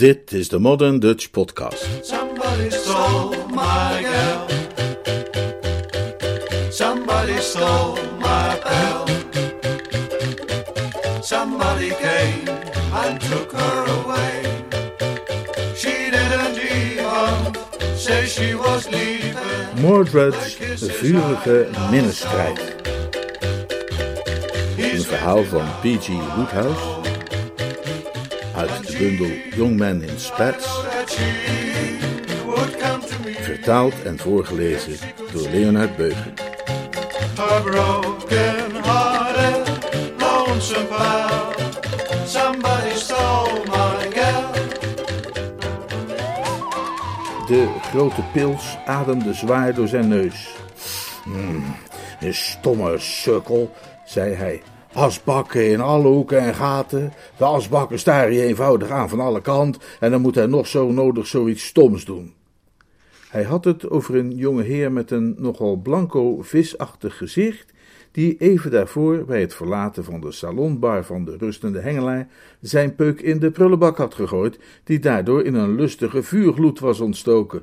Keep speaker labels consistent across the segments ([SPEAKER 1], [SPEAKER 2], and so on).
[SPEAKER 1] Dit is de Modern Dutch Podcast.
[SPEAKER 2] Somebody stole my girl. Somebody stole my bell. Somebody came and took her away. She didn't even say she was leaving.
[SPEAKER 1] Mordred's vurige minnestrijd. Een verhaal van P.G. Woodhouse. Bundel Young in Spats. Vertaald en voorgelezen door Leonard Beugen.
[SPEAKER 2] Girl.
[SPEAKER 1] De grote pils ademde zwaar door zijn neus. Hmm, een stomme sukkel, zei hij. Asbakken in alle hoeken en gaten. De asbakken staren je eenvoudig aan van alle kanten en dan moet hij nog zo nodig zoiets stoms doen. Hij had het over een jonge heer met een nogal blanco visachtig gezicht, die even daarvoor, bij het verlaten van de salonbar van de rustende hengelaar, zijn peuk in de prullenbak had gegooid, die daardoor in een lustige vuurgloed was ontstoken.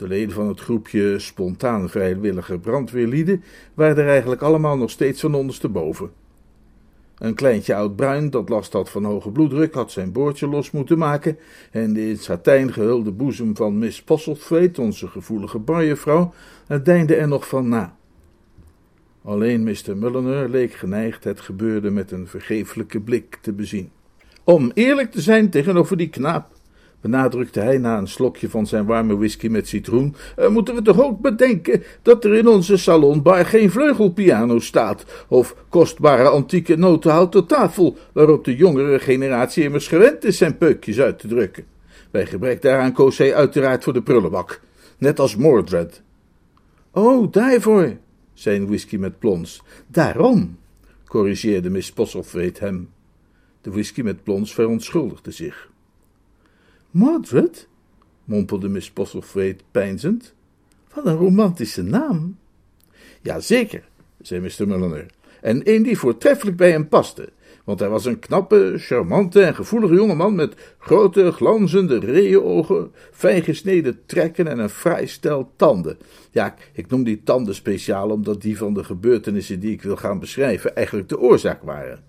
[SPEAKER 1] De leden van het groepje spontaan vrijwillige brandweerlieden waren er eigenlijk allemaal nog steeds van ondersteboven. Een kleintje oud bruin dat last had van hoge bloeddruk had zijn boordje los moeten maken en de in satijn gehulde boezem van Miss Postlethwaite, onze gevoelige barjuffrouw, deinde er nog van na. Alleen Mr. Mulliner leek geneigd het gebeurde met een vergeeflijke blik te bezien. Om eerlijk te zijn tegenover die knaap, benadrukte hij na een slokje van zijn warme whisky met citroen, eh, moeten we toch ook bedenken dat er in onze salonbar geen vleugelpiano staat, of kostbare antieke notenhouten tafel, waarop de jongere generatie immers gewend is zijn peukjes uit te drukken. Bij gebrek daaraan koos hij uiteraard voor de prullenbak, net als Mordred. Oh, daarvoor, zei een whisky met plons. Daarom, corrigeerde Miss Postlethwaite hem. De whisky met plons verontschuldigde zich. Mordred? mompelde Miss Postlethwaite peinzend. Wat een romantische naam. Jazeker, zei Mr. Mulliner, en een die voortreffelijk bij hem paste, want hij was een knappe, charmante en gevoelige jongeman met grote, glanzende reeënogen, fijn gesneden trekken en een fraai stel tanden. Ja, ik noem die tanden speciaal omdat die van de gebeurtenissen die ik wil gaan beschrijven eigenlijk de oorzaak waren.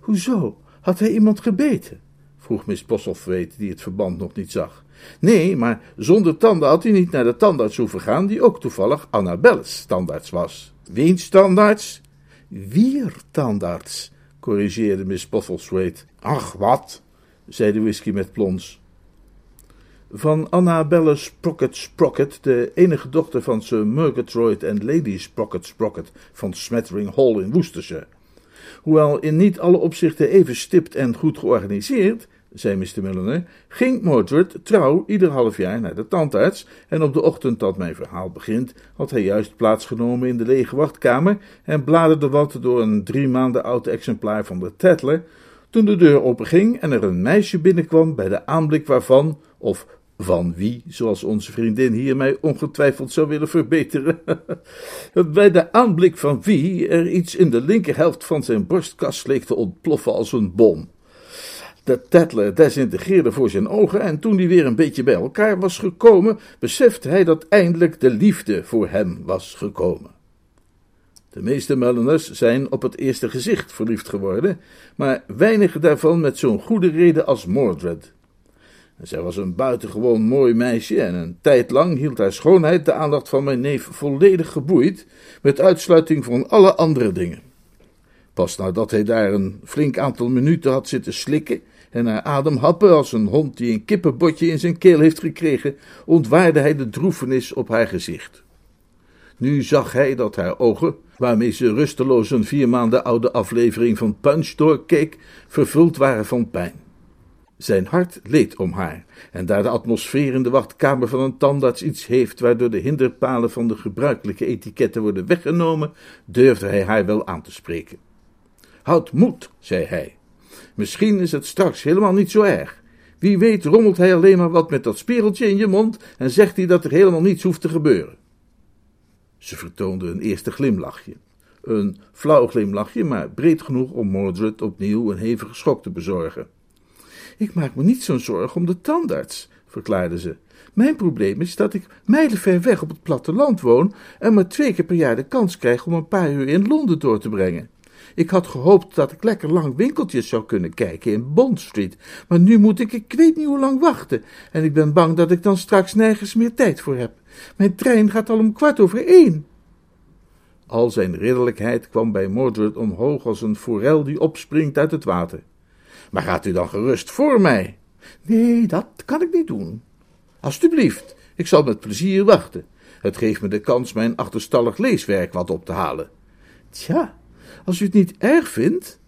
[SPEAKER 1] Hoezo? Had hij iemand gebeten? Vroeg Miss Postlethwaite, die het verband nog niet zag. Nee, maar zonder tanden had hij niet naar de tandarts hoeven gaan, die ook toevallig Annabelle's tandarts was. Wiens tandarts? Wier tandarts, corrigeerde Miss Postlethwaite. Ach, wat, zei de whisky met plons. Van Annabelle Sprocket Sprocket, de enige dochter van Sir Murgatroyd en Lady Sprocket Sprocket van Smattering Hall in Worcestershire. Hoewel in niet alle opzichten even stipt en goed georganiseerd, zei Mr. Mulliner, ging Mordred trouw ieder half jaar naar de tandarts en op de ochtend dat mijn verhaal begint, had hij juist plaatsgenomen in de lege wachtkamer en bladerde wat door een drie maanden oud exemplaar van de Tatler, toen de deur openging en er een meisje binnenkwam bij de aanblik waarvan, of van wie, zoals onze vriendin hier mij ongetwijfeld zou willen verbeteren, bij de aanblik van wie er iets in de linkerhelft van zijn borstkas leek te ontploffen als een bom. De Tatler desintegreerde voor zijn ogen en toen hij weer een beetje bij elkaar was gekomen, besefte hij dat eindelijk de liefde voor hem was gekomen. De meeste Mulliners zijn op het eerste gezicht verliefd geworden, maar weinigen daarvan met zo'n goede reden als Mordred. Zij was een buitengewoon mooi meisje en een tijd lang hield haar schoonheid de aandacht van mijn neef volledig geboeid, met uitsluiting van alle andere dingen. Pas nadat hij daar een flink aantal minuten had zitten slikken en haar adem happen als een hond die een kippenbotje in zijn keel heeft gekregen, ontwaarde hij de droefenis op haar gezicht. Nu zag hij dat haar ogen, waarmee ze rusteloos een vier maanden oude aflevering van Punch doorkeek, vervuld waren van pijn. Zijn hart leed om haar, en daar de atmosfeer in de wachtkamer van een tandarts iets heeft waardoor de hinderpalen van de gebruikelijke etiketten worden weggenomen, durfde hij haar wel aan te spreken. Houd moed, zei hij. Misschien is het straks helemaal niet zo erg. Wie weet rommelt hij alleen maar wat met dat spiegeltje in je mond en zegt hij dat er helemaal niets hoeft te gebeuren. Ze vertoonde een eerste glimlachje. Een flauw glimlachje, maar breed genoeg om Mordred opnieuw een hevige schok te bezorgen. Ik maak me niet zo'n zorg om de tandarts, verklaarde ze. Mijn probleem is dat ik mijlenver weg op het platteland woon en maar twee keer per jaar de kans krijg om een paar uur in Londen door te brengen. Ik had gehoopt dat ik lekker lang winkeltjes zou kunnen kijken in Bond Street, maar nu moet ik ik weet niet hoe lang wachten en ik ben bang dat ik dan straks nergens meer tijd voor heb. Mijn trein gaat al om kwart over één. Al zijn ridderlijkheid kwam bij Mordred omhoog als een forel die opspringt uit het water. Maar gaat u dan gerust voor mij? Nee, dat kan ik niet doen. Alsjeblieft, ik zal met plezier wachten. Het geeft me de kans mijn achterstallig leeswerk wat op te halen. Tja, als u het niet erg vindt.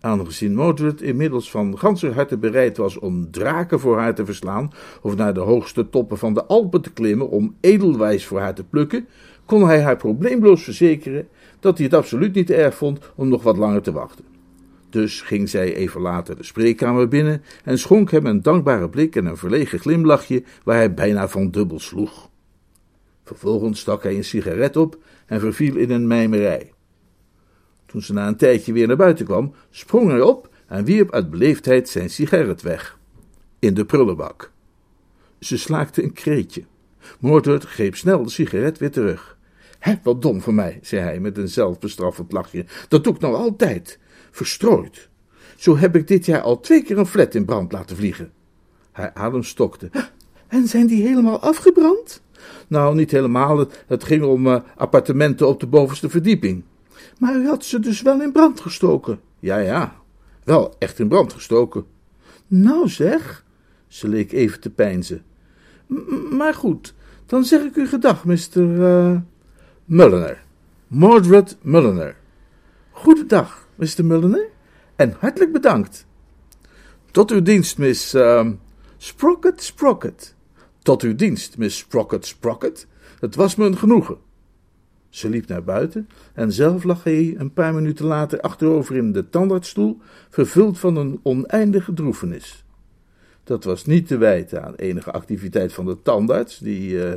[SPEAKER 1] Aangezien Mordred inmiddels van ganser harte bereid was om draken voor haar te verslaan, of naar de hoogste toppen van de Alpen te klimmen om edelwijs voor haar te plukken, kon hij haar probleemloos verzekeren dat hij het absoluut niet erg vond om nog wat langer te wachten. Dus ging zij even later de spreekkamer binnen en schonk hem een dankbare blik en een verlegen glimlachje waar hij bijna van dubbel sloeg. Vervolgens stak hij een sigaret op en verviel in een mijmerij. Toen ze na een tijdje weer naar buiten kwam, sprong hij op en wierp uit beleefdheid zijn sigaret weg. In de prullenbak. Ze slaakte een kreetje. Mordred greep snel de sigaret weer terug. Hé, wat dom van mij, zei hij met een zelfbestraffend lachje. Dat doe ik nou altijd. Verstrooid. Zo heb ik dit jaar al twee keer een flat in brand laten vliegen. Haar adem stokte. En zijn die helemaal afgebrand? Nou, niet helemaal. Het ging om uh, appartementen op de bovenste verdieping. Maar u had ze dus wel in brand gestoken? Ja, ja. Wel echt in brand gestoken. Nou zeg. Ze leek even te peinzen. Maar goed, dan zeg ik u gedag, Mr. Uh, Mulliner. Mordred Mulliner. Goedendag, Mr. Mulliner, en hartelijk bedankt. Tot uw dienst, Miss uh, Sprocket Sprocket. Tot uw dienst, Miss Sprocket Sprocket. Het was me een genoegen. Ze liep naar buiten en zelf lag hij een paar minuten later achterover in de tandartsstoel, vervuld van een oneindige droefenis. Dat was niet te wijten aan enige activiteit van de tandarts, die uh,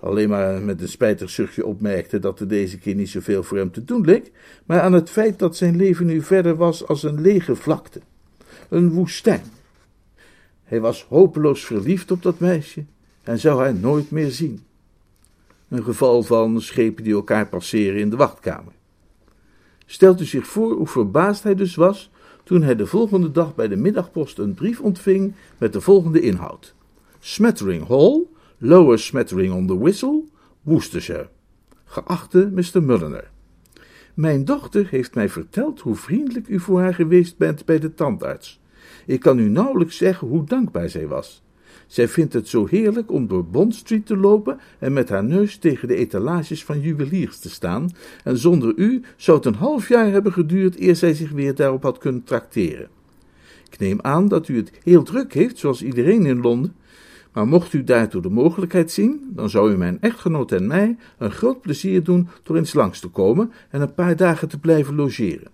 [SPEAKER 1] alleen maar met een spijtig zuchtje opmerkte dat er deze keer niet zoveel voor hem te doen leek, maar aan het feit dat zijn leven nu verder was als een lege vlakte, een woestijn. Hij was hopeloos verliefd op dat meisje en zou haar nooit meer zien. Een geval van schepen die elkaar passeren in de wachtkamer. Stelt u zich voor hoe verbaasd hij dus was toen hij de volgende dag bij de middagpost een brief ontving met de volgende inhoud: Smattering Hall, Lower Smattering on the Whistle, Worcestershire. Geachte Mr. Mulliner. Mijn dochter heeft mij verteld hoe vriendelijk u voor haar geweest bent bij de tandarts. Ik kan u nauwelijks zeggen hoe dankbaar zij was. Zij vindt het zo heerlijk om door Bond Street te lopen en met haar neus tegen de etalages van juweliers te staan, en zonder u zou het een half jaar hebben geduurd eer zij zich weer daarop had kunnen trakteren. Ik neem aan dat u het heel druk heeft, zoals iedereen in Londen, maar mocht u daartoe de mogelijkheid zien, dan zou u mijn echtgenoot en mij een groot plezier doen door eens langs te komen en een paar dagen te blijven logeren.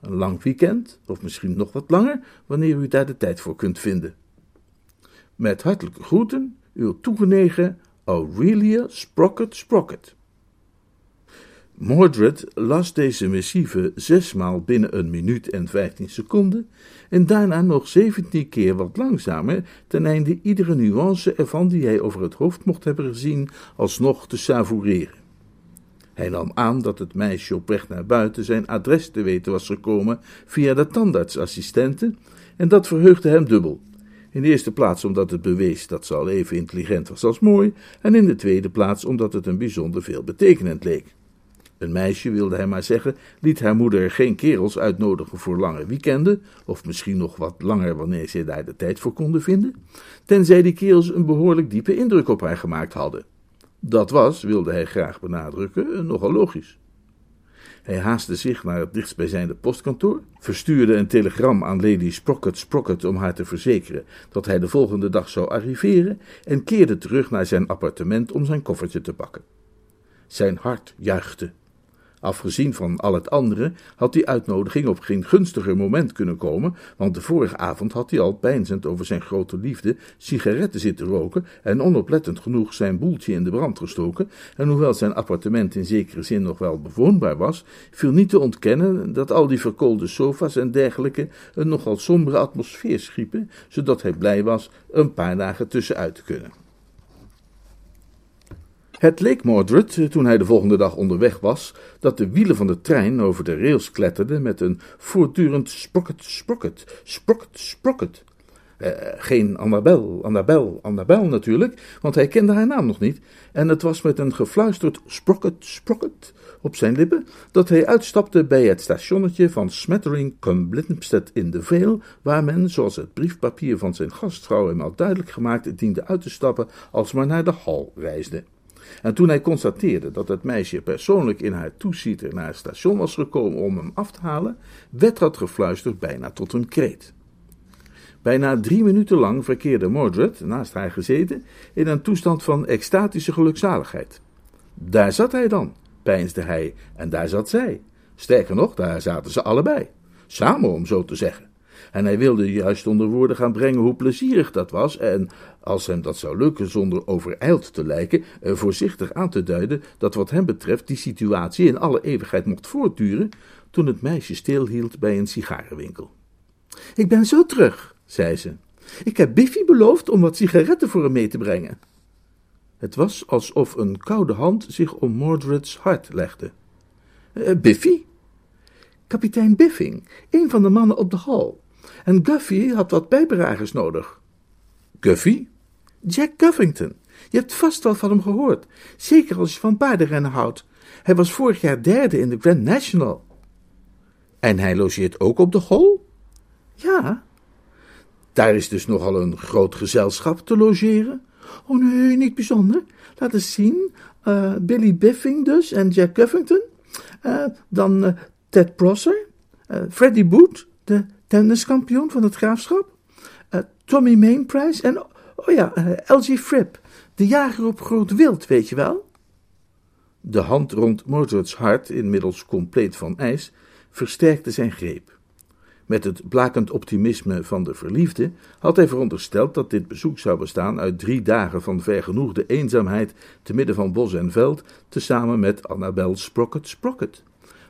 [SPEAKER 1] Een lang weekend, of misschien nog wat langer, wanneer u daar de tijd voor kunt vinden. Met hartelijke groeten, uw toegenegen Aurelia Sprocket Sprocket. Mordred las deze missieve zesmaal binnen een minuut en vijftien seconden en daarna nog zeventien keer wat langzamer, ten einde iedere nuance ervan die hij over het hoofd mocht hebben gezien, alsnog te savoureren. Hij nam aan dat het meisje op weg naar buiten zijn adres te weten was gekomen via de tandartsassistente, en dat verheugde hem dubbel. In de eerste plaats omdat het bewees dat ze al even intelligent was als mooi, en in de tweede plaats omdat het een bijzonder veelbetekenend leek. Een meisje, wilde hij maar zeggen, liet haar moeder geen kerels uitnodigen voor lange weekenden, of misschien nog wat langer wanneer ze daar de tijd voor konden vinden, tenzij die kerels een behoorlijk diepe indruk op haar gemaakt hadden. Dat was, wilde hij graag benadrukken, nogal logisch. Hij haastte zich naar het dichtstbijzijnde postkantoor, verstuurde een telegram aan Lady Sprocket Sprocket om haar te verzekeren dat hij de volgende dag zou arriveren en keerde terug naar zijn appartement om zijn koffertje te pakken. Zijn hart juichte. Afgezien van al het andere had die uitnodiging op geen gunstiger moment kunnen komen, want de vorige avond had hij al peinzend over zijn grote liefde sigaretten zitten roken en onoplettend genoeg zijn boeltje in de brand gestoken, en hoewel zijn appartement in zekere zin nog wel bewoonbaar was, viel niet te ontkennen dat al die verkoolde sofa's en dergelijke een nogal sombere atmosfeer schiepen, zodat hij blij was een paar dagen tussenuit te kunnen. Het leek Mordred, eh, toen hij de volgende dag onderweg was, dat de wielen van de trein over de rails kletterden met een voortdurend sprokket, sprokket, sprokket, sprokket. Eh, geen Annabel, Annabel, Annabel natuurlijk, want hij kende haar naam nog niet, en het was met een gefluisterd sprokket, sprokket op zijn lippen dat hij uitstapte bij het stationnetje van Smettering cum Blittenstedt in de Vale, waar men, zoals het briefpapier van zijn gastvrouw hem al duidelijk gemaakt, diende uit te stappen als men naar de hal reisde. En toen hij constateerde dat het meisje persoonlijk in haar toesieter naar het station was gekomen om hem af te halen, werd dat gefluisterd bijna tot een kreet. Bijna drie minuten lang verkeerde Mordred, naast haar gezeten, in een toestand van extatische gelukzaligheid. Daar zat hij dan, peinsde hij, en daar zat zij. Sterker nog, daar zaten ze allebei. Samen, om zo te zeggen. En hij wilde juist onder woorden gaan brengen hoe plezierig dat was, en als hem dat zou lukken zonder overijld te lijken, eh, voorzichtig aan te duiden dat wat hem betreft die situatie in alle eeuwigheid mocht voortduren, toen het meisje stilhield bij een sigarenwinkel. Ik ben zo terug, zei ze. Ik heb Biffy beloofd om wat sigaretten voor hem mee te brengen. Het was alsof een koude hand zich om Mordred's hart legde. Uh, Biffy? Kapitein Biffing, een van de mannen op de hal. En Guffy had wat bijdragers nodig. Guffy? Jack Guffington. Je hebt vast wel van hem gehoord. Zeker als je van paardenrennen houdt. Hij was vorig jaar derde in de Grand National. En hij logeert ook op de hol? Ja. Daar is dus nogal een groot gezelschap te logeren. Oh nee, niet bijzonder. Laat eens zien. Uh, Billy Biffing dus en Jack Guffington. Uh, dan uh, Ted Prosser. Freddie Boot, de tenniskampioen van het graafschap. Tommy Mainprice en, oh ja, LG Fripp, de jager op groot wild, weet je wel? De hand rond Mordred's hart, inmiddels compleet van ijs, versterkte zijn greep. Met het blakend optimisme van de verliefde had hij verondersteld dat dit bezoek zou bestaan uit drie dagen van vergenoegde eenzaamheid te midden van bos en veld, tezamen met Annabel Sprocket Sprocket.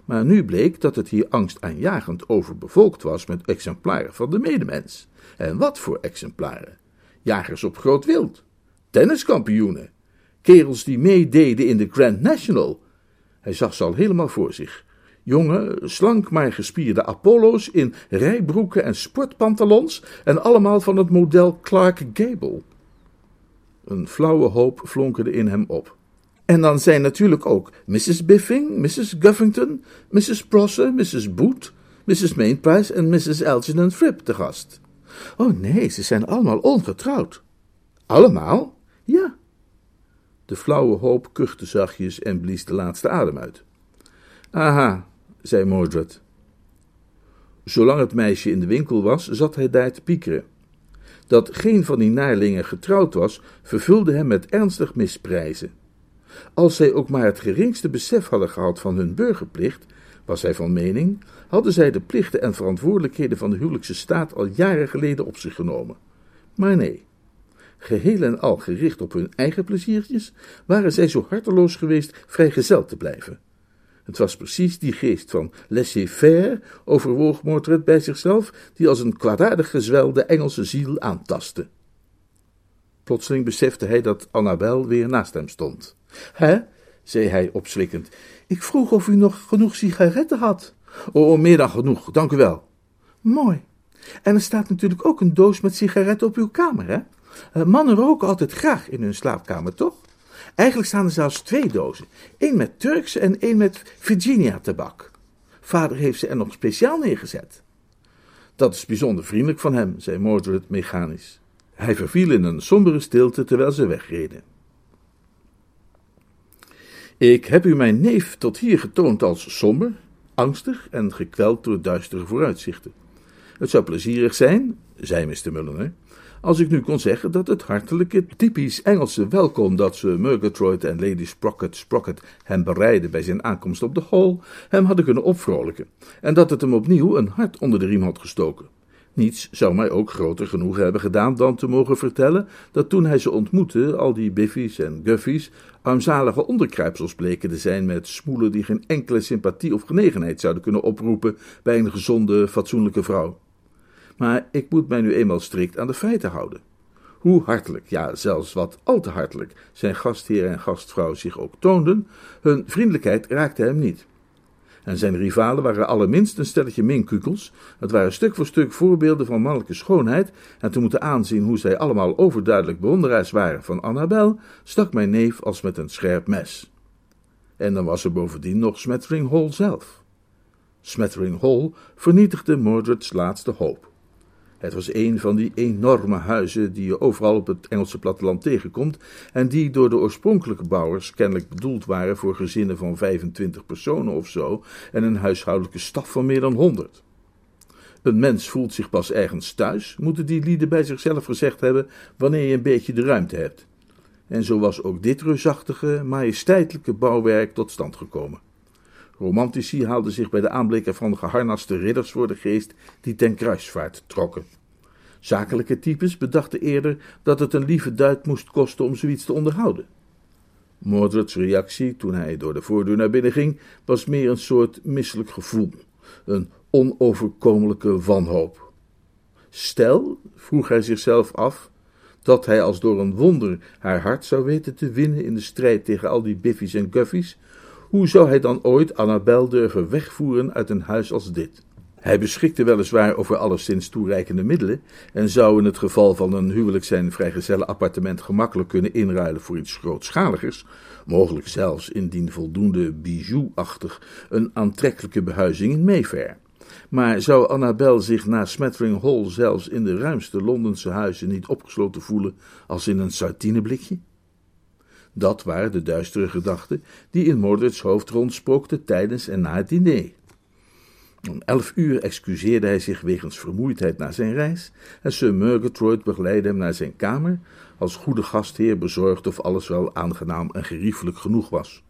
[SPEAKER 1] Maar nu bleek dat het hier angstaanjagend overbevolkt was met exemplaren van de medemens. En wat voor exemplaren? Jagers op groot wild, tenniskampioenen, kerels die meededen in de Grand National. Hij zag ze al helemaal voor zich jonge, slank maar gespierde Apollo's in rijbroeken en sportpantalons en allemaal van het model Clark Gable. Een flauwe hoop flonkerde in hem op. En dan zijn natuurlijk ook Mrs. Biffing, Mrs. Guffington, Mrs. Prosser, Mrs. Boot, Mrs. Mainprice en Mrs. Algernon Fripp te gast. Oh nee, ze zijn allemaal ongetrouwd. Allemaal? Ja. De flauwe hoop kuchte zachtjes en blies de laatste adem uit. Aha, zei Mordred. Zolang het meisje in de winkel was, zat hij daar te piekeren. Dat geen van die naarlingen getrouwd was, vervulde hem met ernstig misprijzen. Als zij ook maar het geringste besef hadden gehad van hun burgerplicht, was hij van mening, hadden zij de plichten en verantwoordelijkheden van de huwelijkse staat al jaren geleden op zich genomen. Maar nee, geheel en al gericht op hun eigen pleziertjes, waren zij zo harteloos geweest vrijgezel te blijven. Het was precies die geest van laissez-faire, overwoog Mordred bij zichzelf, die als een kwaadaardig gezwel de Engelse ziel aantastte. Plotseling besefte hij dat Annabel weer naast hem stond. Hè? zei hij opslikkend. Ik vroeg of u nog genoeg sigaretten had. Oh, meer dan genoeg, dank u wel. Mooi. En er staat natuurlijk ook een doos met sigaretten op uw kamer, hè? Eh, mannen roken altijd graag in hun slaapkamer, toch? Eigenlijk staan er zelfs twee dozen. één met Turkse en één met Virginia-tabak. Vader heeft ze er nog speciaal neergezet. Dat is bijzonder vriendelijk van hem, zei Mordred mechanisch. Hij verviel in een sombere stilte terwijl ze wegreden. Ik heb u mijn neef tot hier getoond als somber, angstig en gekweld door duistere vooruitzichten. Het zou plezierig zijn, zei Mr. Mulliner, als ik nu kon zeggen dat het hartelijke, typisch Engelse welkom dat ze Murgatroyd en Lady Sprocket Sprocket hem bereidden bij zijn aankomst op de hall, hem hadden kunnen opvrolijken, en dat het hem opnieuw een hart onder de riem had gestoken. Niets zou mij ook groter genoeg hebben gedaan dan te mogen vertellen dat toen hij ze ontmoette, al die biffies en guffies armzalige onderkruipsels bleken te zijn met smoelen die geen enkele sympathie of genegenheid zouden kunnen oproepen bij een gezonde, fatsoenlijke vrouw. Maar ik moet mij nu eenmaal strikt aan de feiten houden. Hoe hartelijk, ja zelfs wat al te hartelijk, zijn gastheer en gastvrouw zich ook toonden, hun vriendelijkheid raakte hem niet. En zijn rivalen waren allerminst een stelletje minkukels. Het waren stuk voor stuk voorbeelden van mannelijke schoonheid. En te moeten aanzien hoe zij allemaal overduidelijk bewonderaars waren van Annabel, stak mijn neef als met een scherp mes. En dan was er bovendien nog Smettering Hall zelf. Smettering Hall vernietigde Mordred's laatste hoop. Het was een van die enorme huizen die je overal op het Engelse platteland tegenkomt en die door de oorspronkelijke bouwers kennelijk bedoeld waren voor gezinnen van 25 personen of zo en een huishoudelijke staf van meer dan 100. Een mens voelt zich pas ergens thuis, moeten die lieden bij zichzelf gezegd hebben, wanneer je een beetje de ruimte hebt. En zo was ook dit reusachtige, majesteitelijke bouwwerk tot stand gekomen. Romantici haalden zich bij de aanblik ervan geharnaste ridders voor de geest die ten kruisvaart trokken. Zakelijke types bedachten eerder dat het een lieve duit moest kosten om zoiets te onderhouden. Mordred's reactie toen hij door de voordeur naar binnen ging, was meer een soort misselijk gevoel, een onoverkomelijke wanhoop. Stel, vroeg hij zichzelf af, dat hij als door een wonder haar hart zou weten te winnen in de strijd tegen al die biffies en guffies, hoe zou hij dan ooit Annabel durven wegvoeren uit een huis als dit? Hij beschikte weliswaar over alleszins toereikende middelen en zou in het geval van een huwelijk zijn vrijgezellenappartement gemakkelijk kunnen inruilen voor iets grootschaligers, mogelijk zelfs indien voldoende bijou-achtig een aantrekkelijke behuizing in Mayfair. Maar zou Annabel zich na Smettering Hall zelfs in de ruimste Londense huizen niet opgesloten voelen als in een sardineblikje? Dat waren de duistere gedachten die in Mordred's hoofd rondspookten tijdens en na het diner. Om elf uur excuseerde hij zich wegens vermoeidheid na zijn reis en Sir Murgatroyd begeleidde hem naar zijn kamer, als goede gastheer bezorgd of alles wel aangenaam en geriefelijk genoeg was.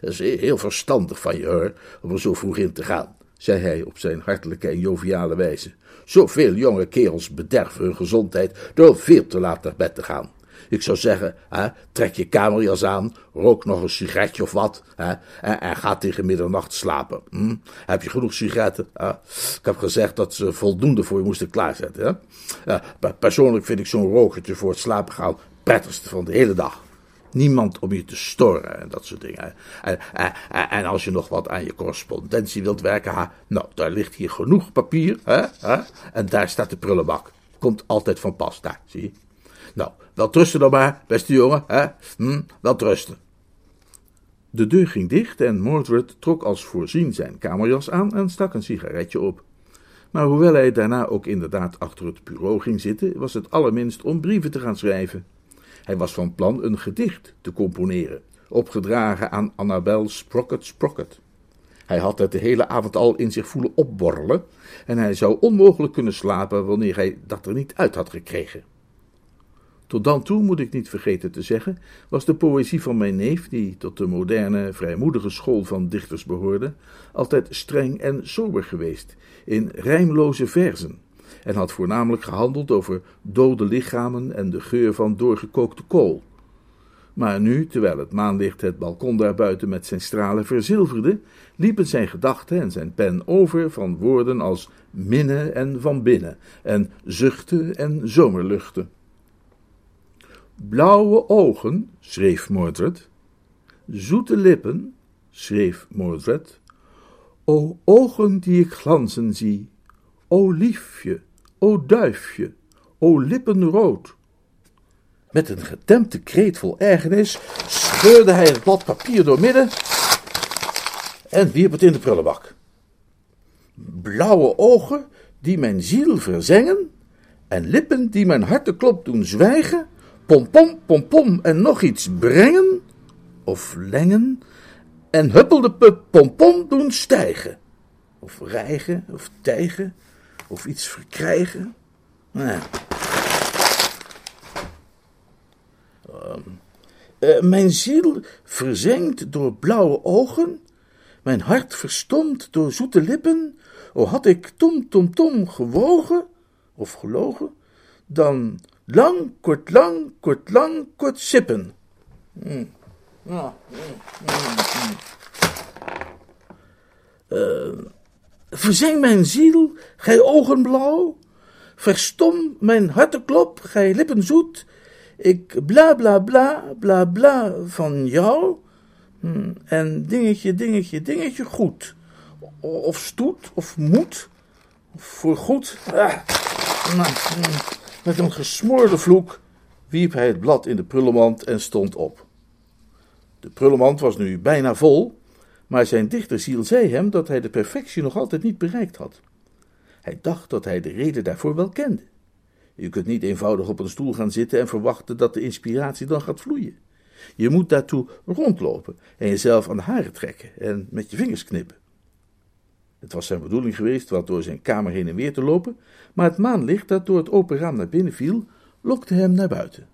[SPEAKER 1] Het is heel verstandig van je, hoor, om er zo vroeg in te gaan, zei hij op zijn hartelijke en joviale wijze. Zoveel jonge kerels bederven hun gezondheid door veel te laat naar bed te gaan. Ik zou zeggen, hè, trek je kamerjas aan, rook nog een sigaretje of wat, hè, en, ga tegen middernacht slapen. Hm? Heb je genoeg sigaretten? Ik heb gezegd dat ze voldoende voor je moesten klaarzetten. Hè? persoonlijk vind ik zo'n rokertje voor het slapen gaan prettigste van de hele dag. Niemand om je te storen en dat soort dingen. En, en, als je nog wat aan je correspondentie wilt werken, nou, daar ligt hier genoeg papier, hè, hè, en daar staat de prullenbak. Komt altijd van pas, daar, zie je. Nou, wel trusten dan maar, beste jongen, hè? Hm, wel trusten. De deur ging dicht en Mordred trok als voorzien zijn kamerjas aan en stak een sigaretje op. Maar hoewel hij daarna ook inderdaad achter het bureau ging zitten, was het allerminst om brieven te gaan schrijven. Hij was van plan een gedicht te componeren, opgedragen aan Annabel Sprocket Sprocket. Hij had het de hele avond al in zich voelen opborrelen en hij zou onmogelijk kunnen slapen wanneer hij dat er niet uit had gekregen. Tot dan toe, moet ik niet vergeten te zeggen, was de poëzie van mijn neef, die tot de moderne, vrijmoedige school van dichters behoorde, altijd streng en sober geweest, in rijmloze verzen, en had voornamelijk gehandeld over dode lichamen en de geur van doorgekookte kool. Maar nu, terwijl het maanlicht het balkon daarbuiten met zijn stralen verzilverde, liepen zijn gedachten en zijn pen over van woorden als minnen en van binnen, en zuchten en zomerluchten. Blauwe ogen, schreef Mordred. Zoete lippen, schreef Mordred. O ogen die ik glanzen zie, o liefje, o duifje, o lippen rood. Met een gedempte kreet vol ergernis scheurde hij het blad papier doormidden en wierp het in de prullenbak. Blauwe ogen die mijn ziel verzengen en lippen die mijn harteklop doen zwijgen, pompom, pompom en nog iets brengen of lengen en huppelde pup pompom doen stijgen of rijgen of tijgen of iets verkrijgen Nou. Ehm, eh, mijn ziel verzengd door blauwe ogen, mijn hart verstomd door zoete lippen, o had ik tom tom tom gewogen, of gelogen, dan lang, kort lang, kort lang, kort sippen. Mm. Verzeng mijn ziel, gij ogen blauw, verstom mijn harteklop, gij lippen zoet, ik bla bla bla bla bla van jou, en dingetje, dingetje, dingetje goed, of stoet, of moed, of voorgoed. Ah, met een gesmoorde vloek wierp hij het blad in de prullenmand en stond op. De prullenmand was nu bijna vol, maar zijn dichterziel zei hem dat hij de perfectie nog altijd niet bereikt had. Hij dacht dat hij de reden daarvoor wel kende. Je kunt niet eenvoudig op een stoel gaan zitten en verwachten dat de inspiratie dan gaat vloeien. Je moet daartoe rondlopen en jezelf aan de haren trekken en met je vingers knippen. Het was zijn bedoeling geweest wat door zijn kamer heen en weer te lopen, maar het maanlicht dat door het open raam naar binnen viel, lokte hem naar buiten.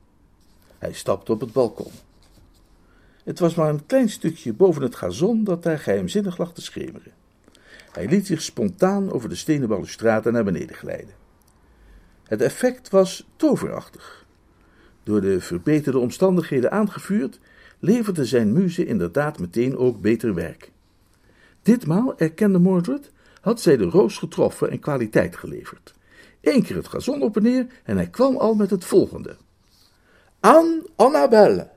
[SPEAKER 1] Hij stapte op het balkon. Het was maar een klein stukje boven het gazon dat daar geheimzinnig lag te schemeren. Hij liet zich spontaan over de stenen balustrade naar beneden glijden. Het effect was toverachtig. Door de verbeterde omstandigheden aangevuurd, leverde zijn muze inderdaad meteen ook beter werk. Ditmaal, erkende Mordred, had zij de roos getroffen en kwaliteit geleverd. Eén keer het gazon op en neer en hij kwam al met het volgende. Aan Annabelle,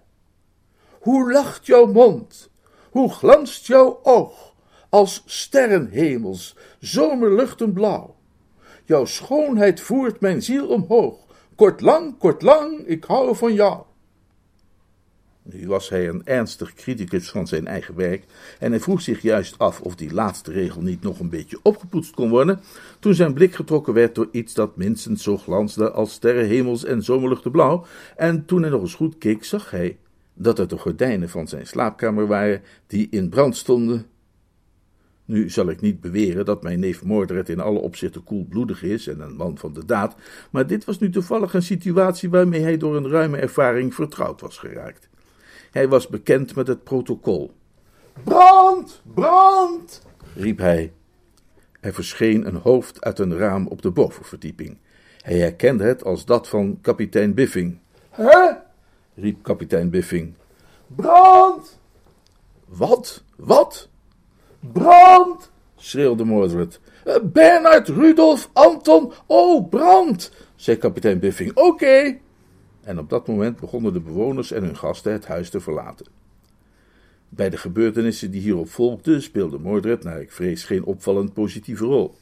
[SPEAKER 1] hoe lacht jouw mond, hoe glanst jouw oog, als sterrenhemels, zomerluchten blauw. Jouw schoonheid voert mijn ziel omhoog. Kort lang, kort lang, ik hou van jou. Nu was hij een ernstig criticus van zijn eigen werk en hij vroeg zich juist af of die laatste regel niet nog een beetje opgepoetst kon worden, toen zijn blik getrokken werd door iets dat minstens zo glansde als sterrenhemels en zomerluchten blauw, en toen hij nog eens goed keek, zag hij dat het de gordijnen van zijn slaapkamer waren die in brand stonden nu zal ik niet beweren dat mijn neef Mordred in alle opzichten koelbloedig is en een man van de daad, maar dit was nu toevallig een situatie waarmee hij door een ruime ervaring vertrouwd was geraakt. Hij was bekend met het protocol. Brand! Brand! riep hij. Er verscheen een hoofd uit een raam op de bovenverdieping. Hij herkende het als dat van kapitein Biffing. Hè? riep kapitein Biffing. Brand! Wat? Wat? Brand! schreeuwde Mordred. Eh, Bernard, Rudolf, Anton, oh, brand! zei kapitein Biffing. Oké. En op dat moment begonnen de bewoners en hun gasten het huis te verlaten. Bij de gebeurtenissen die hierop volgden speelde Mordred, naar ik vrees, geen opvallend positieve rol.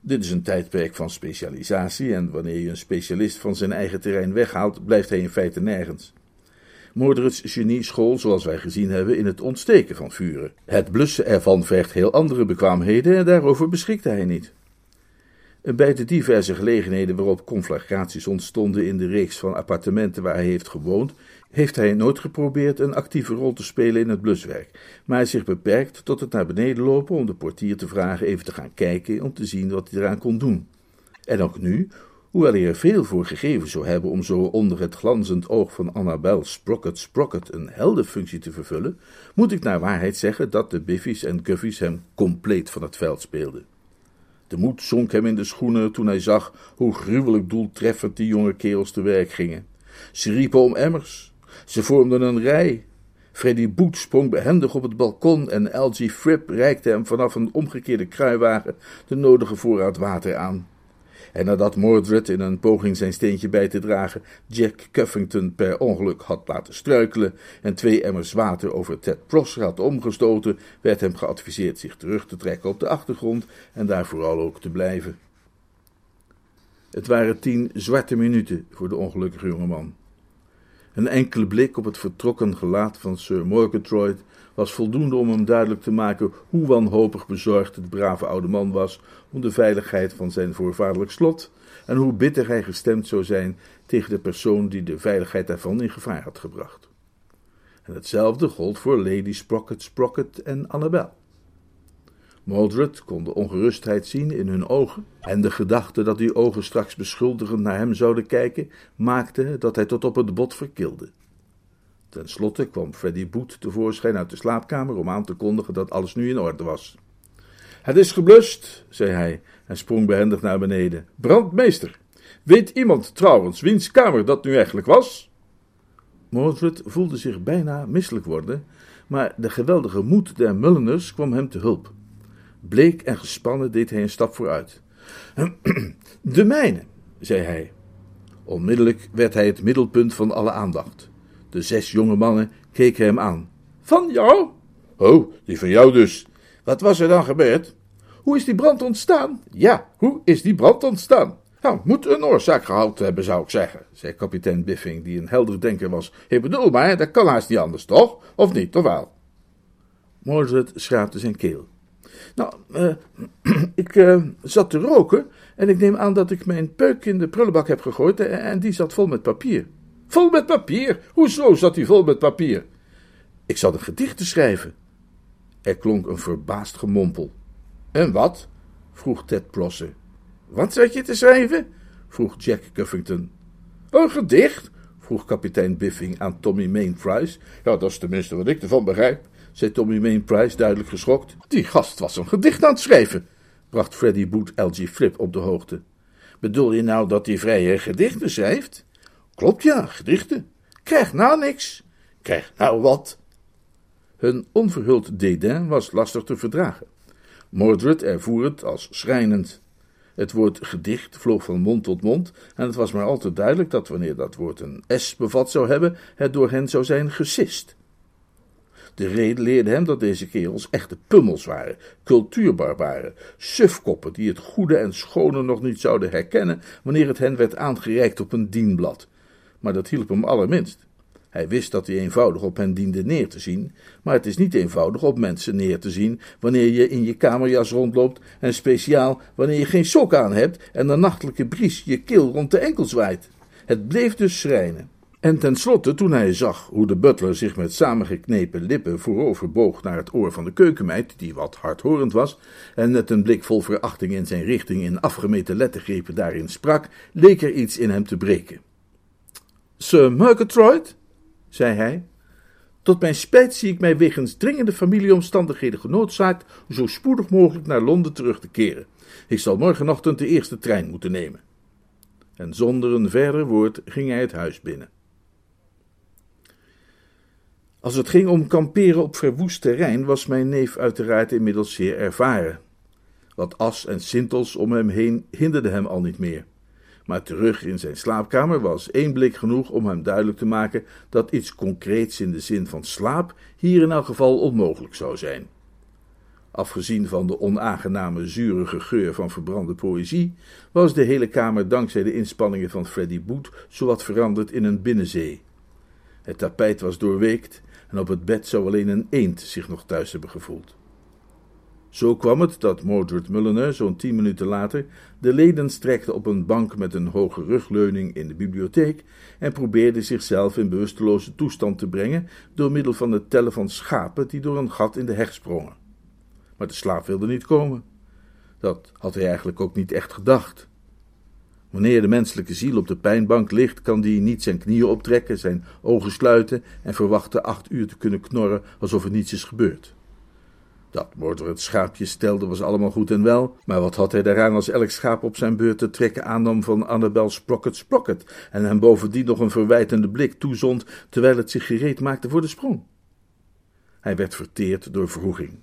[SPEAKER 1] Dit is een tijdperk van specialisatie en wanneer je een specialist van zijn eigen terrein weghaalt, blijft hij in feite nergens. Mordred's genie school, zoals wij gezien hebben, in het ontsteken van vuren. Het blussen ervan vergt heel andere bekwaamheden en daarover beschikte hij niet. Bij de diverse gelegenheden waarop conflagraties ontstonden in de reeks van appartementen waar hij heeft gewoond, heeft hij nooit geprobeerd een actieve rol te spelen in het bluswerk, maar hij zich beperkt tot het naar beneden lopen om de portier te vragen even te gaan kijken om te zien wat hij eraan kon doen. En ook nu, Hoewel hij er veel voor gegeven zou hebben om zo onder het glanzend oog van Annabel Sprocket Sprocket een heldenfunctie te vervullen, moet ik naar waarheid zeggen dat de Biffies en Guffies hem compleet van het veld speelden. De moed zonk hem in de schoenen toen hij zag hoe gruwelijk doeltreffend die jonge kerels te werk gingen. Ze riepen om emmers, ze vormden een rij. Freddy Boet sprong behendig op het balkon en L.G. Fripp reikte hem vanaf een omgekeerde kruiwagen de nodige voorraad water aan. En nadat Mordred in een poging zijn steentje bij te dragen Jack Cuffington per ongeluk had laten struikelen en twee emmers water over Ted Prosser had omgestoten, werd hem geadviseerd zich terug te trekken op de achtergrond en daar vooral ook te blijven. Het waren tien zwarte minuten voor de ongelukkige jongeman. Een enkele blik op het vertrokken gelaat van Sir Murgatroyd was voldoende om hem duidelijk te maken hoe wanhopig bezorgd het brave oude man was om de veiligheid van zijn voorvaderlijk slot en hoe bitter hij gestemd zou zijn tegen de persoon die de veiligheid daarvan in gevaar had gebracht. En hetzelfde gold voor Lady Sprocket Sprocket en Annabel. Mordred kon de ongerustheid zien in hun ogen, en de gedachte dat die ogen straks beschuldigend naar hem zouden kijken, maakte dat hij tot op het bot verkilde. Ten slotte kwam Freddy Boet tevoorschijn uit de slaapkamer om aan te kondigen dat alles nu in orde was. Het is geblust, zei hij en sprong behendig naar beneden. Brandmeester, weet iemand trouwens wiens kamer dat nu eigenlijk was? Mordred voelde zich bijna misselijk worden, maar de geweldige moed der Mulleners kwam hem te hulp. Bleek en gespannen deed hij een stap vooruit. De mijne, zei hij. Onmiddellijk werd hij het middelpunt van alle aandacht. De zes jonge mannen keken hem aan. Van jou? Oh, die van jou dus. Wat was er dan gebeurd? Hoe is die brand ontstaan? Ja, hoe is die brand ontstaan? Nou, moet een oorzaak gehad hebben, zou ik zeggen, zei kapitein Biffing, die een helder denker was. Ik bedoel maar, dat kan haast niet anders, toch? Of niet, toch wel? Mordred schraapte zijn keel. Nou, uh, ik uh, zat te roken en ik neem aan dat ik mijn peuk in de prullenbak heb gegooid en, en die zat vol met papier. Vol met papier? Hoezo zat die vol met papier? Ik zat een gedicht te schrijven. Er klonk een verbaasd gemompel. En wat? vroeg Ted Plosser. Wat zat je te schrijven? vroeg Jack Cuffington. Een gedicht? vroeg kapitein Biffing aan Tommy Mainprice. Ja, dat is tenminste wat ik ervan begrijp, zei Tommy Mainprice duidelijk geschokt. Die gast was een gedicht aan het schrijven, bracht Freddy Boot LG Flip op de hoogte. Bedoel je nou dat hij vrije gedichten schrijft? Klopt ja, gedichten. Krijg nou niks. Krijg nou wat. Hun onverhuld dédain was lastig te verdragen. Mordred ervoer het als schrijnend. Het woord gedicht vloog van mond tot mond, en het was maar al te duidelijk dat wanneer dat woord een S bevat zou hebben, het door hen zou zijn gesist. De reden leerde hem dat deze kerels echte pummels waren, cultuurbarbaren, sufkoppen die het goede en schone nog niet zouden herkennen wanneer het hen werd aangereikt op een dienblad. Maar dat hielp hem allerminst. Hij wist dat hij eenvoudig op hen diende neer te zien, maar het is niet eenvoudig op mensen neer te zien wanneer je in je kamerjas rondloopt en speciaal wanneer je geen sok aan hebt en de nachtelijke bries je keel rond de enkel zwaait. Het bleef dus schrijnen. En tenslotte, toen hij zag hoe de butler zich met samengeknepen lippen voorover boog naar het oor van de keukenmeid, die wat hardhorend was, en met een blik vol verachting in zijn richting in afgemeten lettergrepen daarin sprak, leek er iets in hem te breken. Sir Murgatroyd, zei hij. Tot mijn spijt zie ik mij wegens dringende familieomstandigheden genoodzaakt zo spoedig mogelijk naar Londen terug te keren. Ik zal morgenochtend de eerste trein moeten nemen. En zonder een verder woord ging hij het huis binnen. Als het ging om kamperen op verwoest terrein, was mijn neef uiteraard inmiddels zeer ervaren. Wat as en sintels om hem heen hinderde hem al niet meer. Maar terug in zijn slaapkamer was één blik genoeg om hem duidelijk te maken dat iets concreets in de zin van slaap hier in elk geval onmogelijk zou zijn. Afgezien van de onaangename zurige geur van verbrande poëzie, was de hele kamer dankzij de inspanningen van Freddy Boet zowat veranderd in een binnenzee. Het tapijt was doorweekt en op het bed zou alleen een eend zich nog thuis hebben gevoeld. Zo kwam het dat Mordred Mulliner zo'n tien minuten later de leden strekte op een bank met een hoge rugleuning in de bibliotheek en probeerde zichzelf in bewusteloze toestand te brengen door middel van het tellen van schapen die door een gat in de heg sprongen. Maar de slaap wilde niet komen. Dat had hij eigenlijk ook niet echt gedacht. Wanneer de menselijke ziel op de pijnbank ligt, kan die niet zijn knieën optrekken, zijn ogen sluiten en verwachten acht uur te kunnen knorren alsof er niets is gebeurd. Dat Mordor het schaapje stelde was allemaal goed en wel, maar wat had hij daaraan als elk schaap op zijn beurt te trekken aannam van Annabel Sprocket Sprocket en hem bovendien nog een verwijtende blik toezond terwijl het zich gereed maakte voor de sprong? Hij werd verteerd door vroeging.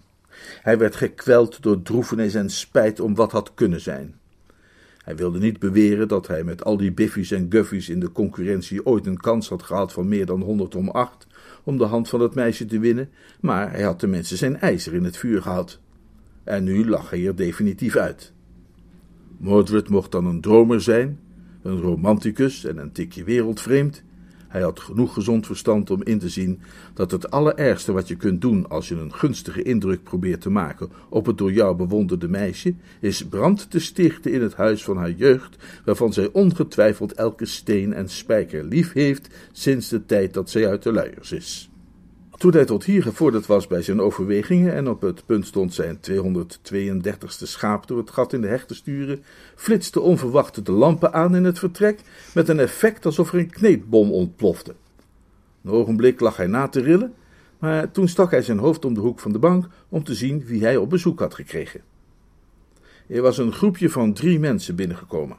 [SPEAKER 1] Hij werd gekweld door droefenis en spijt om wat had kunnen zijn. Hij wilde niet beweren dat hij met al die biffies en guffies in de concurrentie ooit een kans had gehad van meer dan honderd om acht, om de hand van het meisje te winnen, maar hij had tenminste zijn ijzer in het vuur gehad. En nu lag hij er definitief uit. Mordred mocht dan een dromer zijn, een romanticus en een tikje wereldvreemd. Hij had genoeg gezond verstand om in te zien dat het allerergste wat je kunt doen als je een gunstige indruk probeert te maken op het door jou bewonderde meisje, is brand te stichten in het huis van haar jeugd, waarvan zij ongetwijfeld elke steen en spijker lief heeft sinds de tijd dat zij uit de luiers is. Toen hij tot hier gevorderd was bij zijn overwegingen en op het punt stond zijn 232ste schaap door het gat in de heg te sturen, flitste onverwacht de lampen aan in het vertrek met een effect alsof er een kneedbom ontplofte. Een ogenblik lag hij na te rillen, maar toen stak hij zijn hoofd om de hoek van de bank om te zien wie hij op bezoek had gekregen. Er was een groepje van drie mensen binnengekomen.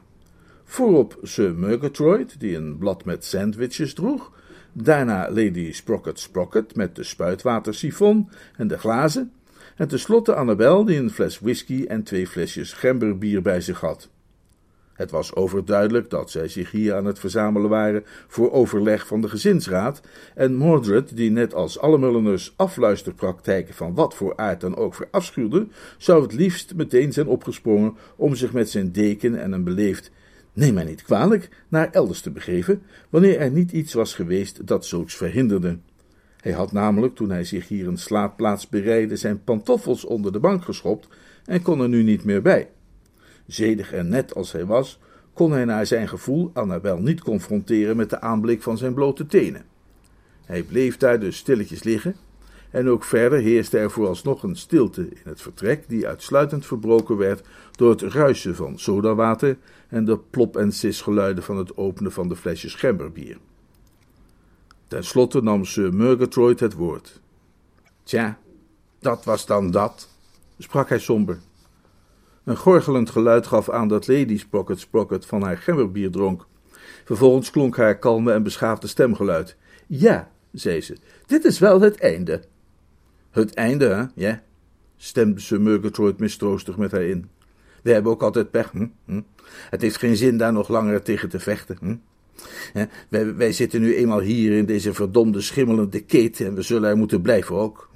[SPEAKER 1] Voorop Sir Murgatroyd, die een blad met sandwiches droeg, Daarna Lady Sprocket Sprocket met de spuitwatersifon en de glazen. En tenslotte Annabel die een fles whisky en twee flesjes gemberbier bij zich had. Het was overduidelijk dat zij zich hier aan het verzamelen waren voor overleg van de gezinsraad, en Mordred, die net als alle Mulleners afluisterpraktijken van wat voor aard dan ook verafschuwde, zou het liefst meteen zijn opgesprongen om zich met zijn deken en een beleefd neem mij niet kwalijk, naar elders te begeven, wanneer er niet iets was geweest dat zulks verhinderde. Hij had namelijk, toen hij zich hier een slaapplaats bereidde, zijn pantoffels onder de bank geschopt en kon er nu niet meer bij. Zedig en net als hij was, kon hij naar zijn gevoel Annabel niet confronteren met de aanblik van zijn blote tenen. Hij bleef daar dus stilletjes liggen, en ook verder heerste er vooralsnog een stilte in het vertrek, die uitsluitend verbroken werd door het ruisen van sodawater en de plop- en sisgeluiden van het openen van de flesjes gemberbier. Ten slotte nam Sir Murgatroyd het woord. Tja, dat was dan dat, sprak hij somber. Een gorgelend geluid gaf aan dat Lady Sprocket Sprocket van haar gemberbier dronk. Vervolgens klonk haar kalme en beschaafde stemgeluid. Ja, zei ze, dit is wel het einde. Het einde, hè? Ja, stemde Sir Murgatroyd mistroostig met haar in. We hebben ook altijd pech. Hm? Hm? Het heeft geen zin daar nog langer tegen te vechten. Hm? Wij, zitten nu eenmaal hier in deze verdomde schimmelende keten en we zullen er moeten blijven ook.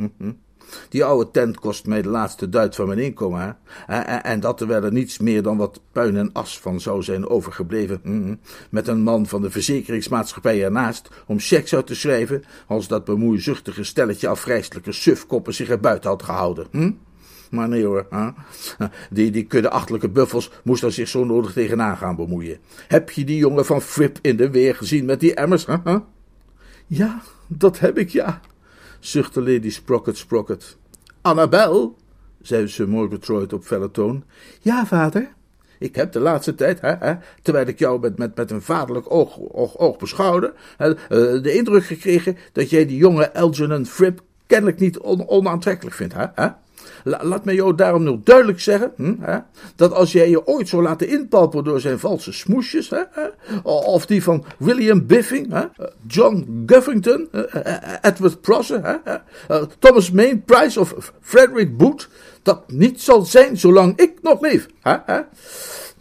[SPEAKER 1] Die oude tent kost mij de laatste duit van mijn inkomen. Hè? En dat terwijl er niets meer dan wat puin en as van zou zijn overgebleven. Hm? Met een man van de verzekeringsmaatschappij ernaast om checks uit te schrijven, als dat bemoeizuchtige stelletje afvrijstelijke sufkoppen zich er buiten had gehouden. Hm? Maar nee hoor, hè? Die, die kuddeachtelijke buffels moest er zich zo nodig tegenaan gaan bemoeien. Heb je die jongen van Fripp in de weer gezien met die emmers? Hè? Ja, dat heb ik, ja, zuchtte Lady Sprocket Sprocket. Annabel, zei Sir Murgatroyd op felle toon. Ja, vader. Ik heb de laatste tijd, hè, hè, terwijl ik jou met, met, met een vaderlijk oog, oog, oog beschouwde, hè, uh, de indruk gekregen dat jij die jonge Algernon Fripp kennelijk niet on, onaantrekkelijk vindt, hè? hè? Laat mij jou daarom nog duidelijk zeggen, hm, hè, dat als jij je ooit zou laten inpalpen door zijn valse smoesjes, hè, of die van William Biffing, hè, John Guffington, Edward Prosser, Thomas Main Price of Frederick Booth, dat niet zal zijn zolang ik nog leef.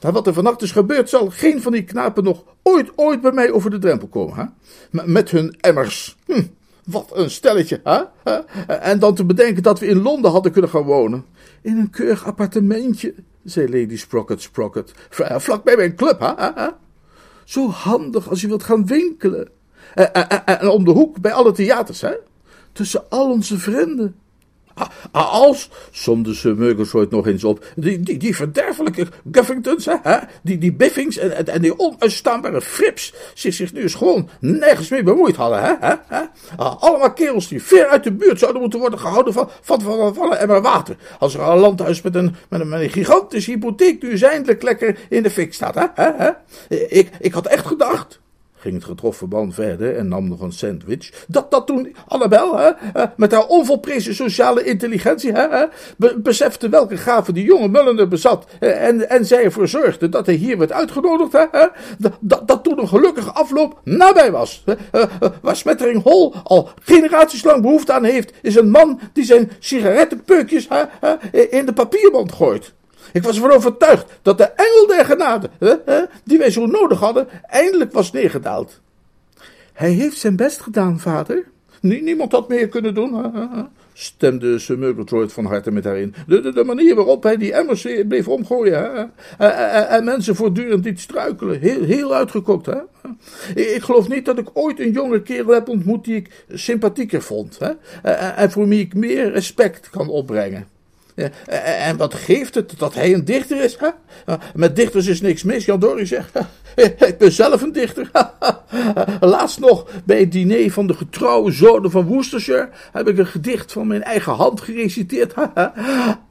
[SPEAKER 1] Maar wat er vannacht is gebeurd, zal geen van die knapen nog ooit, ooit bij mij over de drempel komen. Hè? Met hun emmers. Hm. Wat een stelletje, hè? En dan te bedenken dat we in Londen hadden kunnen gaan wonen. In een keurig appartementje, zei Lady Sprocket Sprocket. Vlak bij mijn club, hè? Zo handig als je wilt gaan winkelen. En om de hoek bij alle theaters, hè? Tussen al onze vrienden. Als, somde Sir Murgatroyd nog eens op, die, die, die verderfelijke Guffingtons, hè, die, die Biffings en, en die onuitstaanbare Frips zich, zich nu eens gewoon nergens mee bemoeid hadden. Hè, hè, hè. Allemaal kerels die ver uit de buurt zouden moeten worden gehouden van, van, van, van een emmer water. Als er een landhuis met een, met een, gigantische hypotheek nu eindelijk lekker in de fik staat. Hè, hè, hè. Ik, ik had echt gedacht ging het getroffen man verder en nam nog een sandwich. Dat dat toen Annabel, hè, met haar onvolprezen sociale intelligentie, hè, besefte welke gaven die jonge Mullender bezat en, en zij ervoor zorgde dat hij hier werd uitgenodigd, hè, dat, dat toen een gelukkige afloop nabij was. Waar Smettering Hall al generaties lang behoefte aan heeft, is een man die zijn sigarettenpeukjes in de papierband gooit. Ik was ervan overtuigd dat de engel der genade, hè, die wij zo nodig hadden, eindelijk was neergedaald. Hij heeft zijn best gedaan, vader. niemand had meer kunnen doen, stemde Sir Murgatroyd van harte met haar in. De, de, de, manier waarop hij die emmers bleef omgooien, hè? En, mensen voortdurend iets struikelen, heel, heel uitgekookt. Hè? Ik geloof niet dat ik ooit een jonge kerel heb ontmoet die ik sympathieker vond, hè? en voor wie ik meer respect kan opbrengen. Eh, En wat geeft het dat hij een dichter is? Eh, Met dichters is niks mis, Jan Dorie zegt. Ik ben zelf een dichter. Laatst nog bij het diner van de getrouwe zonen van Worcestershire heb ik een gedicht van mijn eigen hand gereciteerd.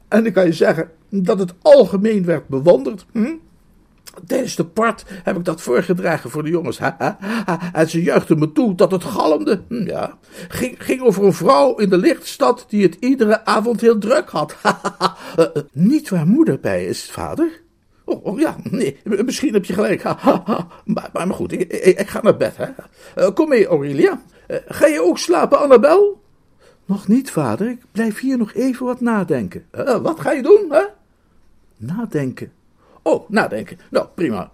[SPEAKER 1] En ik kan je zeggen dat het algemeen werd bewonderd. Hm? Tijdens de part heb ik dat voorgedragen voor de jongens. Ha, ha, ha. En ze juichten me toe dat het galmde. Hm, Ja. Ging, ging over een vrouw in de lichtstad die het iedere avond heel druk had. Ha, ha, ha. Eh, eh, niet waar moeder bij is, vader? Oh, oh, ja, nee, misschien heb je gelijk. Ha, ha, ha. Maar, maar goed, ik, ik, ga naar bed. Hè. Eh, kom mee, Aurelia. Ga je ook slapen, Annabel? Nog niet, vader. Ik blijf hier nog even wat nadenken. Wat ga je doen, hè? Nadenken. Oh, nadenken. Nou, prima.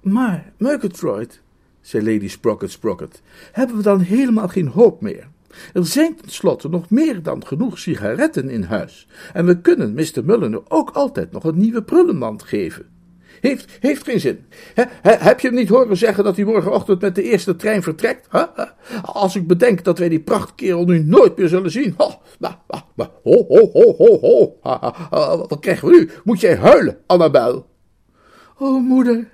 [SPEAKER 1] Maar, Murgatroyd, zei Lady Sprocket Sprocket, hebben we dan helemaal geen hoop meer? Er zijn tenslotte nog meer dan genoeg sigaretten in huis. En we kunnen Mr. Mulliner ook altijd nog een nieuwe prullenmand geven. Heeft, heeft geen zin. He, he- heb je hem niet horen zeggen dat hij morgenochtend met de eerste trein vertrekt? Als ik bedenk dat wij die prachtkerel nu nooit meer zullen zien. Ho, nou, ho, ho, ho, ho, ho. Ha, ha, ha, Wat krijgen we nu? Moet jij huilen, Annabel? Oh, moeder.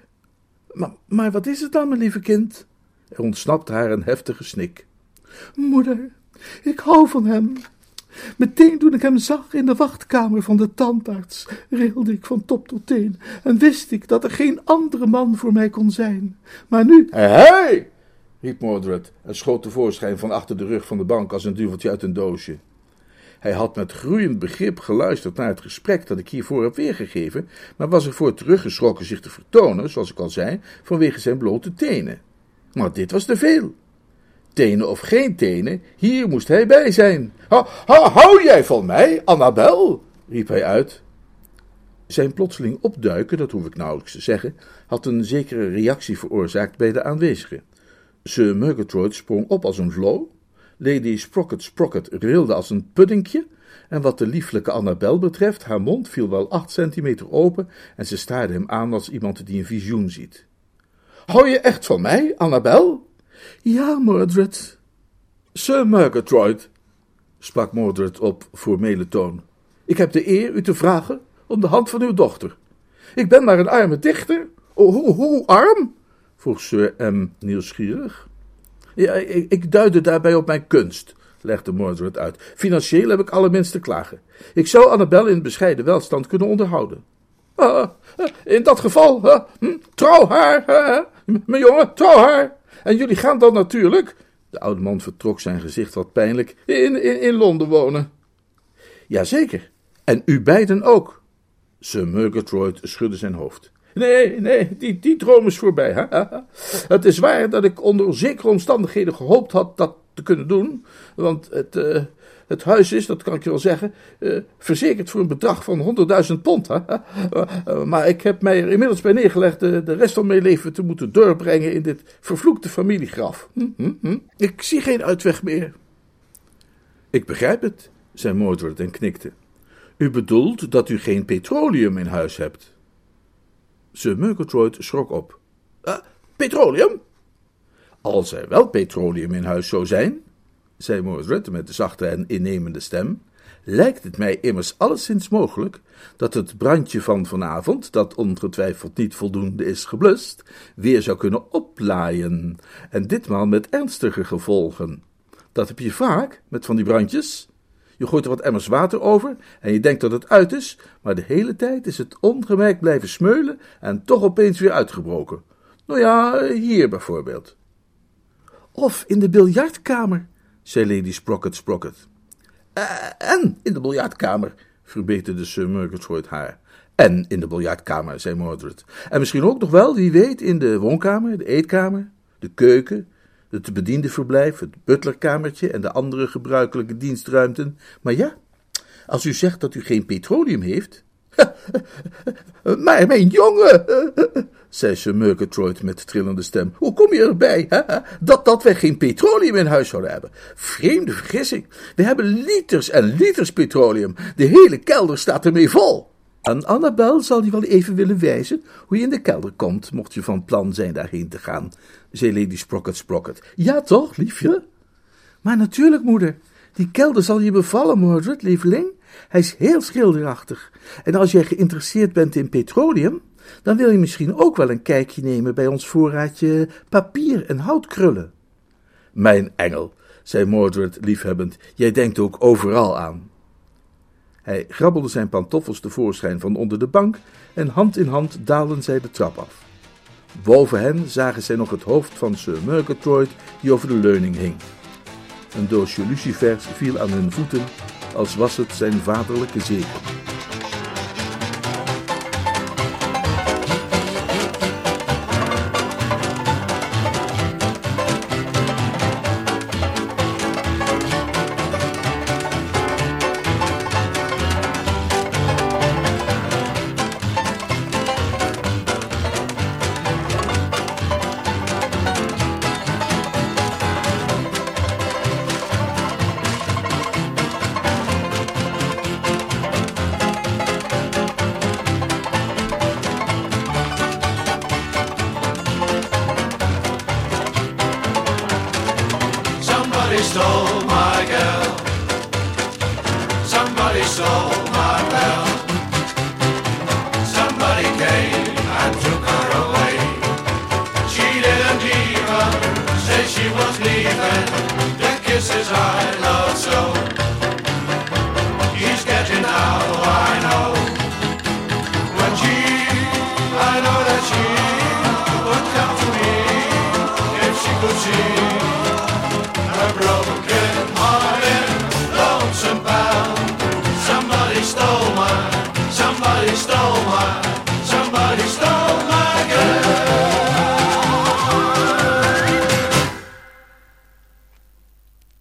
[SPEAKER 1] Maar, maar wat is het dan, mijn lieve kind? Er ontsnapt haar een heftige snik. Moeder, ik hou van hem. Meteen toen ik hem zag in de wachtkamer van de tandarts, rilde ik van top tot teen en wist ik dat er geen andere man voor mij kon zijn. Maar nu... Hey, riep Mordred en schoot tevoorschijn van achter de rug van de bank als een duveltje uit een doosje. Hij had met groeiend begrip geluisterd naar het gesprek dat ik hiervoor heb weergegeven, maar was ervoor teruggeschrokken zich te vertonen, zoals ik al zei, vanwege zijn blote tenen. Maar dit was te veel. Tenen of geen tenen, hier moest hij bij zijn. Ha, ha, hou jij van mij, Annabel? riep hij uit. Zijn plotseling opduiken, dat hoef ik nauwelijks te zeggen, had een zekere reactie veroorzaakt bij de aanwezigen. Sir Murgatroyd sprong op als een vlo, Lady Sprocket Sprocket rilde als een puddingje, en wat de lieflijke Annabel betreft, haar mond viel wel acht centimeter open en ze staarde hem aan als iemand die een visioen ziet. Hou je echt van mij, Annabel? Ja, Mordred. Sir Murgatroyd, sprak Mordred op formele toon, ik heb de eer u te vragen om de hand van uw dochter. Ik ben maar een arme dichter. Oh, hoe, arm? vroeg Sir M. nieuwsgierig. Ja, ik, ik duidde daarbij op mijn kunst, legde Mordred uit. Financieel heb ik allerminst te klagen. Ik zou Annabel in bescheiden welstand kunnen onderhouden. Ah, in dat geval, hm, trouw haar, mijn jongen, trouw haar. En jullie gaan dan natuurlijk, de oude man vertrok zijn gezicht wat pijnlijk, in, in, in Londen wonen. Jazeker, en u beiden ook. Sir Murgatroyd schudde zijn hoofd. Nee, nee, die, die droom is voorbij. ha. Het is waar dat ik onder zekere omstandigheden gehoopt had dat te kunnen doen. Want het, eh, het huis is, dat kan ik je wel zeggen, eh, verzekerd voor een bedrag van 100.000 pond. ha, ha. Eh, maar ik heb mij er inmiddels bij neergelegd de, de rest van mijn leven te moeten doorbrengen in dit vervloekte familiegraf. Hm, hm, hm. Ik zie geen uitweg meer. Ik begrijp het, zei Mordred en knikte. U bedoelt dat u geen petroleum in huis hebt. Sir Murgatroyd schrok op. "Eh, petroleum? Als er wel petroleum in huis zou zijn, zei Mordred met de zachte en innemende stem, lijkt het mij immers alleszins mogelijk dat het brandje van vanavond, dat ongetwijfeld niet voldoende is geblust, weer zou kunnen oplaaien, en ditmaal met ernstige gevolgen. Dat heb je vaak met van die brandjes. Je gooit er wat emmers water over en je denkt dat het uit is, maar de hele tijd is het ongemerkt blijven smeulen en toch opeens weer uitgebroken. Nou ja, hier bijvoorbeeld. Of in de biljartkamer, zei Lady Sprocket Sprocket. "Eh, en in de biljartkamer, verbeterde Sir Murgatroyd haar. En in de biljartkamer, zei Mordred. En misschien ook nog wel, wie weet, in de woonkamer, de eetkamer, de keuken, het bediendenverblijf, het butlerkamertje en de andere gebruikelijke dienstruimten. Maar ja, als u zegt dat u geen petroleum heeft. maar mijn jongen, zei Sir Murgatroyd met trillende stem, hoe kom je erbij? Dat, dat wij geen petroleum in huis zouden hebben? Vreemde vergissing. We hebben liters en liters petroleum. De hele kelder staat ermee vol. En Annabel zal je wel even willen wijzen hoe je in de kelder komt, mocht je van plan zijn daarheen te gaan, zei Lady Sprocket Sprocket. Ja toch, liefje? Maar natuurlijk, moeder, Die kelder zal je bevallen, Mordred, lieveling. Hij is heel schilderachtig. En als jij geïnteresseerd bent in petroleum, dan wil je misschien ook wel een kijkje nemen bij ons voorraadje papier en houtkrullen. Mijn engel, zei Mordred liefhebbend, jij denkt ook overal aan. Hij grabbelde zijn pantoffels tevoorschijn van onder de bank en hand in hand daalden zij de trap af. Boven hen zagen zij nog het hoofd van Sir Murgatroyd die over de leuning hing. Een doosje lucifers viel aan hun voeten, als was het zijn vaderlijke zegen.